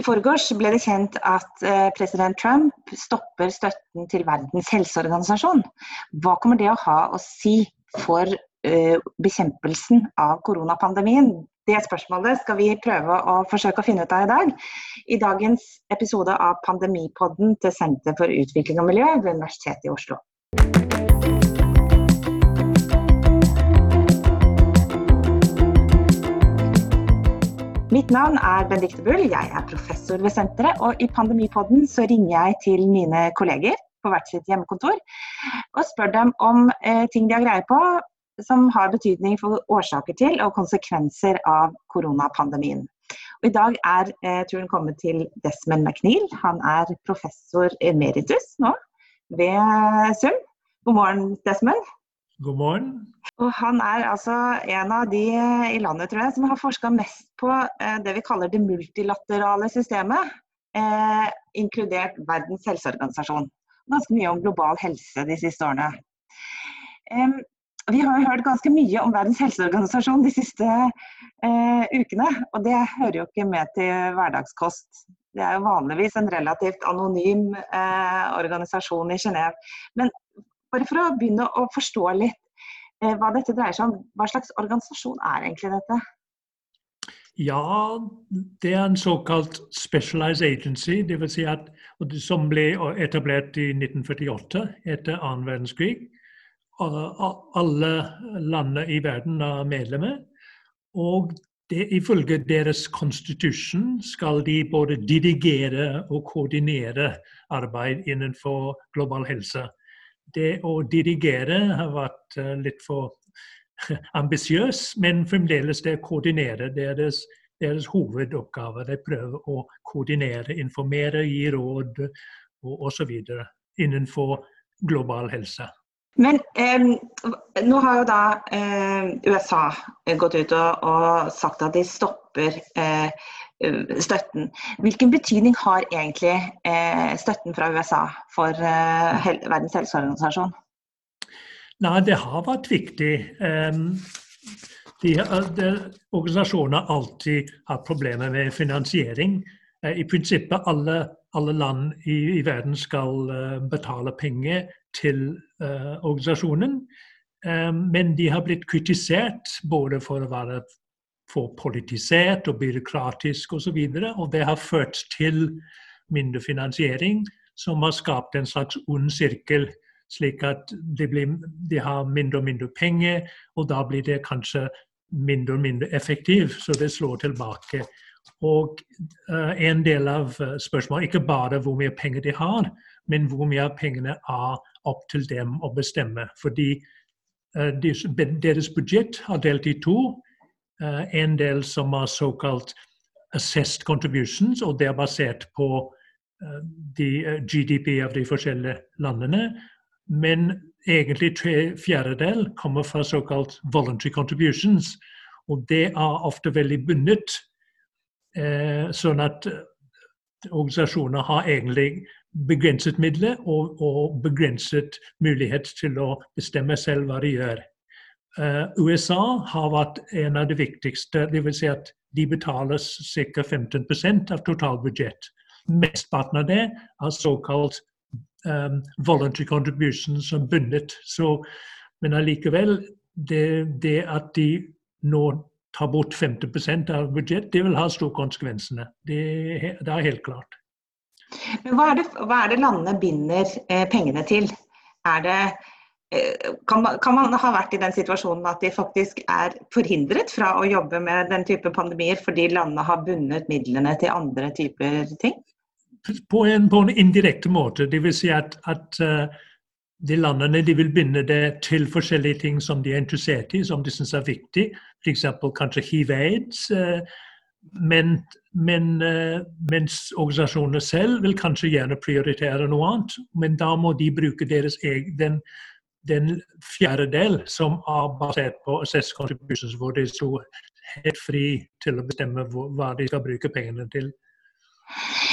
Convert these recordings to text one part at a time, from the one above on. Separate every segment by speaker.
Speaker 1: I forgårs ble det kjent at eh, president Trump stopper støtten til Verdens helseorganisasjon. Hva kommer det å ha å si for eh, bekjempelsen av koronapandemien? Det spørsmålet skal vi prøve å forsøke å finne ut av i dag. I dagens episode av Pandemipodden til Senter for utvikling og miljø ved Universitetet i Oslo. Mitt navn er Benedicte Bull, jeg er professor ved senteret. Og i Pandemipodden så ringer jeg til mine kolleger på hvert sitt hjemmekontor og spør dem om eh, ting de har greie på som har betydning for årsaker til og konsekvenser av koronapandemien. Og I dag er eh, turen kommet til Desmond McNeil. Han er professor emeritus nå ved SUM. God morgen, Desmond.
Speaker 2: God morgen.
Speaker 1: Og han er altså en av de i landet tror jeg, som har forska mest på eh, det vi kaller det multilaterale systemet, eh, inkludert Verdens helseorganisasjon. Ganske mye om global helse de siste årene. Eh, vi har hørt ganske mye om Verdens helseorganisasjon de siste eh, ukene, og det hører jo ikke med til hverdagskost. Det er jo vanligvis en relativt anonym eh, organisasjon i Genéve. Men bare for å begynne å forstå litt eh, hva dette dreier seg om. Hva slags organisasjon er egentlig dette?
Speaker 2: Ja, det er en såkalt specialized agency, dvs. Si at, som ble etablert i 1948 etter annen verdenskrig. Alle landene i verden er medlemmer. Og det, ifølge deres constitution skal de både dirigere og koordinere arbeid innenfor global helse det å dirigere har vært eh, litt for ambisiøs, men fremdeles det å koordinere. Er deres, deres hovedoppgave. De prøver å koordinere, informere, gi råd og osv. innenfor global helse.
Speaker 1: Men eh, nå har jo da eh, USA gått ut og, og, sagt at de stopper Eh, støtten. Hvilken betydning har egentlig eh, støtten fra USA for eh, Verdens helseorganisasjon?
Speaker 2: Nei, Det har vært viktig. De, de, organisasjoner har alltid hatt problemer med finansiering. I prinsippet alle, alle land i, i, verden skal betale penger til organisasjonen. Men de har blitt kritisert både for å være for politisert og byråkratisk osv. Og, så og det har ført til mindre finansiering, som har skapt en slags ond sirkel. Slik at de, blir, de har mindre og mindre penger, og da blir det kanskje mindre og mindre effektivt, så det slår tilbake. Og uh, en del av uh, spørsmålet ikke bare hvor mye penger de har, men hvor mye av pengene er opp til dem å bestemme. Fordi uh, deres budsjett er delt i to. Eh, en del som har såkalt assessed contributions, og det er basert på eh, eh, GDP av de forskjellige landene. Men egentlig tre fjerdedel kommer fra såkalt voluntary contributions. Og det er ofte veldig bundet, sånn at organisasjoner har egentlig begrenset midler og, og begrenset mulighet til å bestemme selv hva de gjør. Uh, USA har vært en av de viktigste. Dvs. Si at de betaler ca. 15% av totalbudsjett. Mesteparten av det er såkalt um, voluntary contributions som bundet. Så, men allikevel, det, det, at de nå tar bort 50% av budsjett, det vil ha store konsekvensene. Det, det, er helt klart.
Speaker 1: Men hva er det, hva er det landene binder eh, pengene til? Er det Eh, kan man, kan man, ha vært i den situasjonen at de faktisk er forhindret fra å jobbe med den type pandemier fordi landene har bundet midlene til andre typer ting?
Speaker 2: På en, på en indirekte måte. Vil si at, at uh, de landene de vil binde det til forskjellige ting som de er interessert i, som de syns er viktig. F.eks. kanskje hiv-aids. Uh, men, men mens organisasjonene selv vil kanskje gjerne prioritere noe annet. Men da må de bruke deres egen den fjerdedel som er basert på assess contributions, hvor de sto helt fri til å bestemme hva de skal bruke pengene til.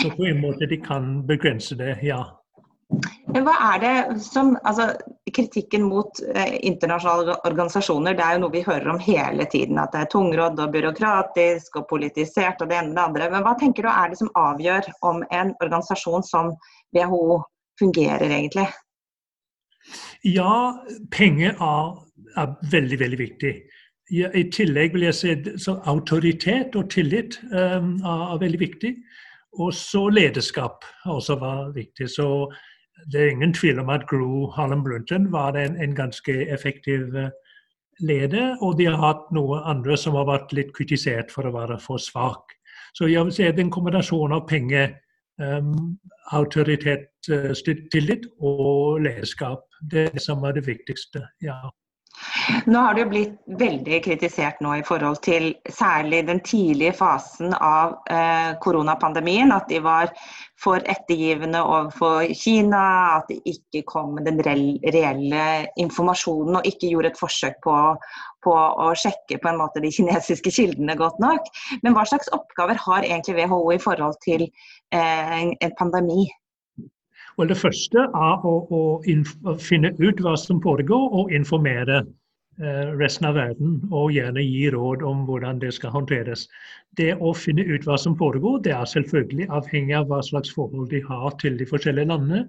Speaker 2: Så på en måte de kan begrense det, ja.
Speaker 1: Men hva er det som altså, Kritikken mot eh, internasjonale organisasjoner det er jo noe vi hører om hele tiden. At det er tungrodd og byråkratisk og politisert og det ene og det andre. Men hva tenker du er det som avgjør om en organisasjon som WHO fungerer egentlig?
Speaker 2: Ja, penger er, er veldig, veldig viktig. I tillegg vil jeg si så autoritet og tillit um, er, er, veldig viktig. Og så lederskap også var viktig. Så det er ingen tvil om at Gro Harlem Brundtland var en, en, ganske effektiv eh, leder, og de har hatt noen andre som har vært litt kritisert for å være for svak. Så jeg vil si at en kombinasjon av penger, um, autoritet, tillit og lederskap, det er det som er det viktigste. ja.
Speaker 1: Nå har jo blitt veldig kritisert nå i forhold til særlig den tidlige fasen av eh, koronapandemien. At de var for ettergivende overfor Kina, at de ikke kom med den reelle informasjonen og ikke gjorde et forsøk på, på, å sjekke på en måte de kinesiske kildene godt nok. Men hva slags oppgaver har egentlig WHO i forhold til eh, en pandemi?
Speaker 2: Well, det første er å, å finne ut hva som foregår, og informere eh, resten av verden. Og gjerne gi råd om hvordan det skal håndteres. Det å finne ut hva som foregår, det er selvfølgelig avhengig av hva slags forhold de har til de forskjellige landene.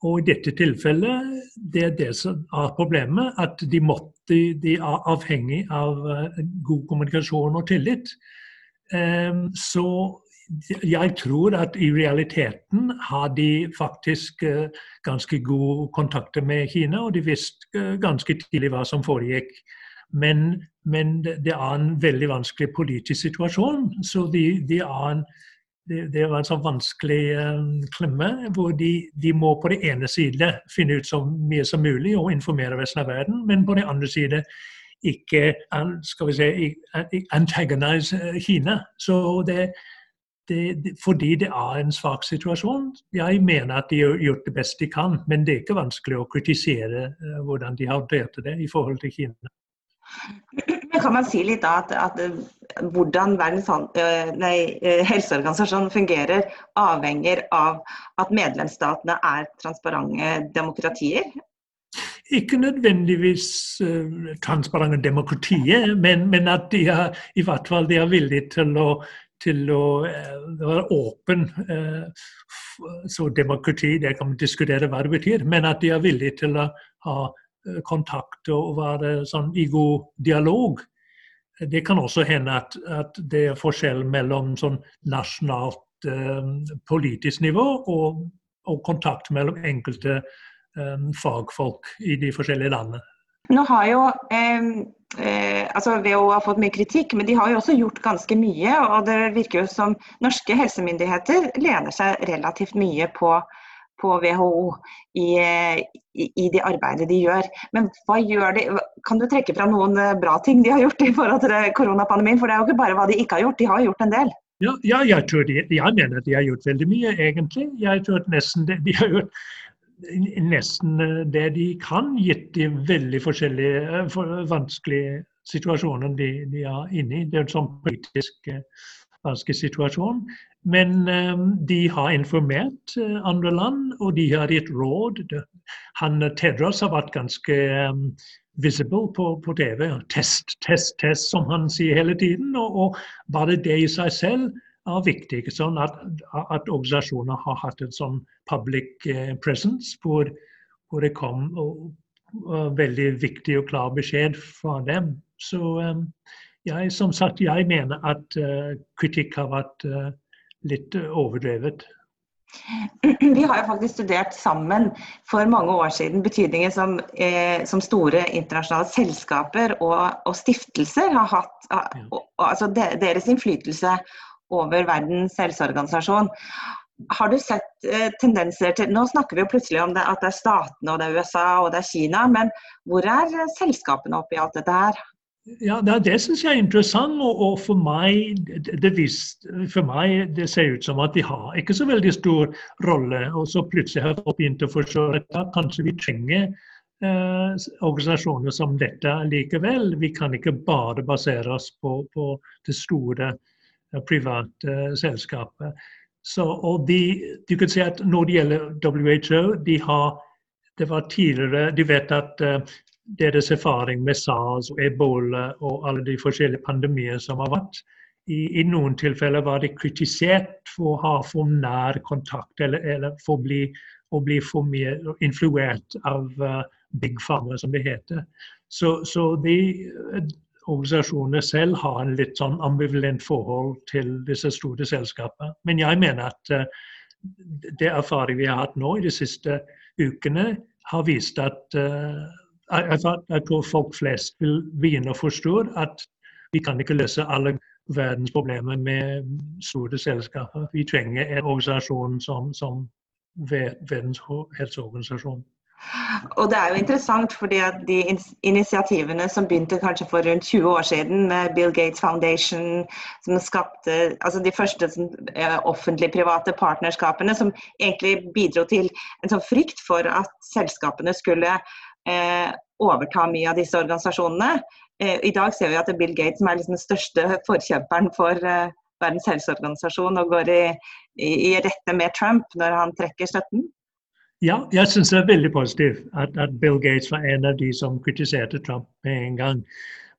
Speaker 2: Og i dette tilfellet, det er det som er problemet, at de, måtte, de er avhengig av eh, god kommunikasjon og tillit. Um, så jeg tror at i realiteten har de faktisk uh, ganske gode kontakter med Kina, og de visste uh, ganske tidlig hva som foregikk. Men, men, det er en veldig vanskelig politisk situasjon, så de, de en, det, det, var en sånn vanskelig eh, klemme hvor de, de, må på det ene side finne ut så mye som mulig og informere resten av verden, men på den andre side ikke skal vi si, antagonize Kina. Så det, det, det, fordi det er en svak situasjon. Jeg mener at de har gjort det best de kan, men det er ikke vanskelig å kritisere hvordan de har håndtert det i forhold til Kina.
Speaker 1: Kan man si litt da at, at eh, hvordan Verdens eh, nei, helseorganisasjon fungerer, avhenger av at medlemsstatene er transparente demokratier?
Speaker 2: Ikke nødvendigvis uh, transparente demokratier, men, men, at de er, i hvert fall de er villige til å til å uh, være åpen. Eh, så demokrati, det kan man diskutere hva det betyr, men at de er villige til å ha eh, kontakt og være sånn i god dialog. Det kan også hende at, at det er forskjell mellom sånn nasjonalt eh, politisk nivå og, og, kontakt mellom enkelte eh, fagfolk i de forskjellige landene.
Speaker 1: Nå har jo eh, eh, altså WHO har fått mye kritikk, men de har jo også gjort ganske mye. Og det virker jo som norske helsemyndigheter lener seg relativt mye på, på WHO i, i, i, det arbeidet de gjør. Men hva gjør de? Kan du trekke fra noen eh, bra ting de har gjort i forhold til koronapandemien? For det er jo ikke bare hva de ikke har gjort, de har gjort en del.
Speaker 2: Ja, ja jeg, de, jeg, mener de har gjort veldig mye, egentlig. Jeg tror nesten de, de har gjort nesten eh, det de kan, gitt de veldig forskjellige eh, for, vanskelige situasjonene de, de, er inne i. Det er sånn politisk eh, vanskelig situasjon. Men um, de har informert uh, andre land, og de har gitt råd. Han, Tedros har vært ganske um, visible på, på, TV. Test, test, test, som han sier hele tiden. Og, og bare det i seg selv er viktig. Sånn at, at, organisasjoner har hatt en sånn public eh, presence hvor, hvor det kom og, og veldig viktig og klar beskjed fra dem. Så um, jeg, som sagt, jeg mener at uh, kritikk har vært uh, litt overdrevet.
Speaker 1: Vi har jo faktisk studert sammen for mange år siden betydningen som, eh, som store internasjonale selskaper og, og stiftelser har hatt. Og, og, altså deres innflytelse over Verdens helseorganisasjon. Har du sett eh, tendenser til Nå snakker vi jo plutselig om det, at det er statene, og det er USA og det er Kina, men hvor er eh, selskapene oppi alt dette her?
Speaker 2: Ja, Det, det syns jeg er interessant. Og, og for, meg, det, visst, for meg det ser ut som at de har ikke så veldig stor rolle. Og så plutselig har folk begynt å forstå at kanskje vi trenger eh, organisasjoner som dette likevel. Vi kan ikke bare basere oss på, på det store private selskapet. Så, og de, du kan si at Når det gjelder WHO, de har, det var tidligere De vet at uh, deres erfaring med SARS og ebola og alle de forskjellige pandemier som har vært, i, i noen tilfeller var de kritisert for å ha for nær kontakt eller, eller for å bli, å bli for mye influert av uh, big pharma, som det heter. Så, så de organisasjonene selv har en litt sånn ambivalent forhold til disse store selskapene. Men jeg mener at uh, det erfaring vi har hatt nå i de siste ukene, har vist at uh, jeg, jeg, tror folk flest vil begynne å forstå at vi kan ikke løse alle verdens problemer med store selskaper. Vi trenger en organisasjon som, som Verdens helseorganisasjon.
Speaker 1: Og det er jo interessant, fordi at de initiativene som begynte kanskje for rundt 20 år siden med Bill Gates Foundation, som skapte altså de første eh, offentlig-private partnerskapene, som egentlig bidro til en sånn frykt for at selskapene skulle overta mye av disse organisasjonene. Eh, I dag ser vi at det er Bill Gates som er liksom den største forkjemperen for eh, Verdens helseorganisasjon og går i, i, i rette med Trump når han trekker støtten.
Speaker 2: Ja, jeg syns det er veldig positivt at, at, Bill Gates var en av de som kritiserte Trump med en gang.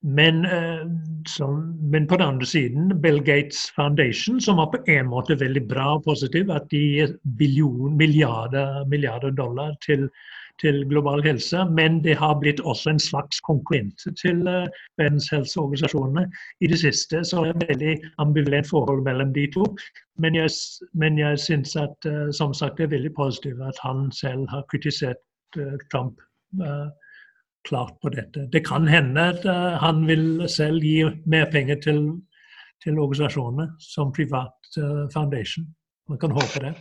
Speaker 2: Men, uh, som, men, på den andre siden, Bill Gates Foundation, som var på en måte veldig bra og positiv, at de gir milliarder, milliarder dollar til til global helse, men det har blitt også en slags konkurrent til verdenshelseorganisasjonene i det siste. Så det er et veldig ambivalent forhold mellom de to. Men jeg, men jeg syns at uh, som sagt, det er veldig positivt at han selv har kritisert uh, Trump klart på dette. Det kan hende at han vil selv gi mer penger til, til organisasjonene som privat foundation. Man kan håpe det.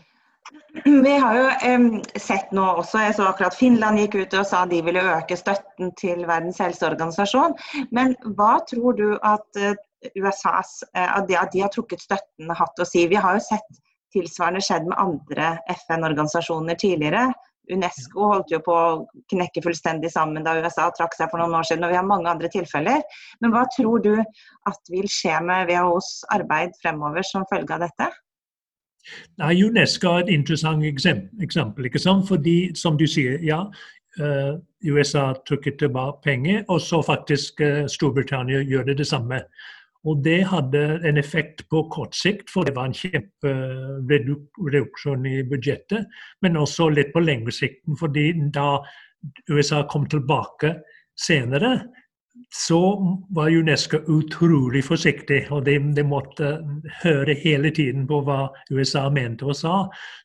Speaker 1: Vi har jo um, sett nå også, jeg så akkurat Finland gikk ut og sa de ville øke støtten til Verdens helseorganisasjon. Men hva tror du at uh, USAs uh, at, de, at de har trukket støtten hatt å si? Vi har jo sett tilsvarende skjedd med andre FN-organisasjoner tidligere. Unesco holdt jo på å knekke fullstendig sammen da USA trakk seg for noen år siden, og vi har mange andre tilfeller. Men hva tror du at vil skje med WHOs arbeid fremover som følge av dette?
Speaker 2: Nei, UNESCO er et interessant eksempel. ikke sant? Fordi, som du sier, ja, uh, USA trykket tilbake penger, og så faktisk uh, Storbritannia gjør det det samme. Og det hadde en effekt på kort sikt, for det var en kjempereduksjon i budsjettet. Men også litt på lengre sikten, fordi da USA kom tilbake senere, så var Unesco utrolig forsiktig, og de, de, måtte høre hele tiden på hva USA mente og sa.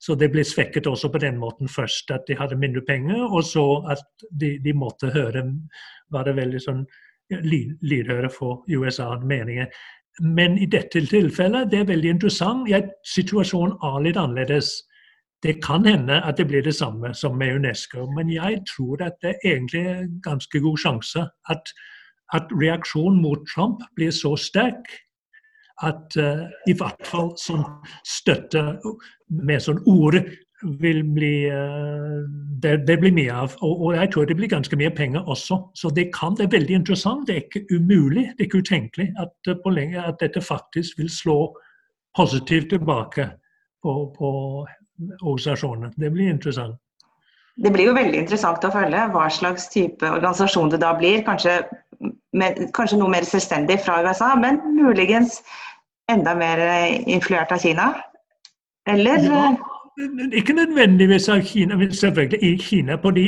Speaker 2: Så det ble svekket også på den måten først, at de hadde mindre penger, og så at de, de måtte høre Var veldig sånn lydhøre for USA-meninger. Men i dette tilfellet, det er veldig interessant. Ja, situasjonen er litt annerledes. Det kan hende at det blir det samme som med Unesco, men jeg tror at det er egentlig en ganske god sjanse at at reaksjonen mot Trump blir så sterk at uh, i hvert fall sånn støtte med sånn ord vil bli uh, det, det, blir mye av. Og, og, jeg tror det blir ganske mye penger også. Så det kan det er veldig interessant. Det er ikke umulig, det er ikke utenkelig at, uh, lenge, at dette faktisk vil slå positivt tilbake på, på organisasjonene. Det blir interessant.
Speaker 1: Det blir jo veldig interessant å følge hva slags type organisasjon det da blir. Kanskje med, kanskje noe mer selvstendig fra USA, men muligens enda mer eh, influert av Kina? Eller? Ja,
Speaker 2: ikke nødvendigvis av Kina, men selvfølgelig i Kina. De,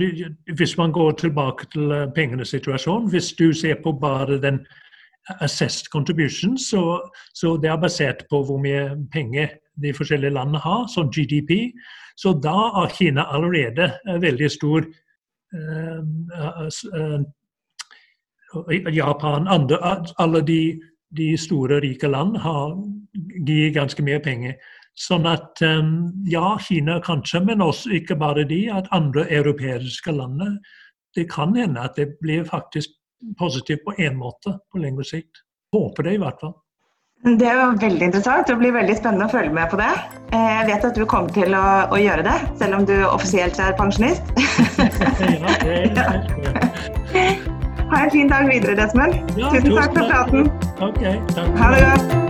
Speaker 2: de, hvis man går tilbake til eh, pengenes situasjon, hvis du ser på bare den assessed contribution, så, så det er basert på hvor mye penger de forskjellige landene har, som GDP. Så da er Kina allerede veldig stor Japan, andre, alle de, de, store, rike land har, gir ganske mye penger. Sånn at um, ja, Kina kanskje, men også ikke bare de, at andre europeiske land Det kan hende at det blir faktisk positivt på én måte på lengre sikt. Håper det i hvert fall.
Speaker 1: Det er jo veldig interessant. Det blir veldig spennende å følge med på det. Eh, jeg vet at du kommer til å, å gjøre det, selv om du offisielt er pensjonist. ja, det er Ha en fin dag videre, Desmond. Ja, tusen takk for praten.
Speaker 2: Okay, takk.
Speaker 1: Ha det godt.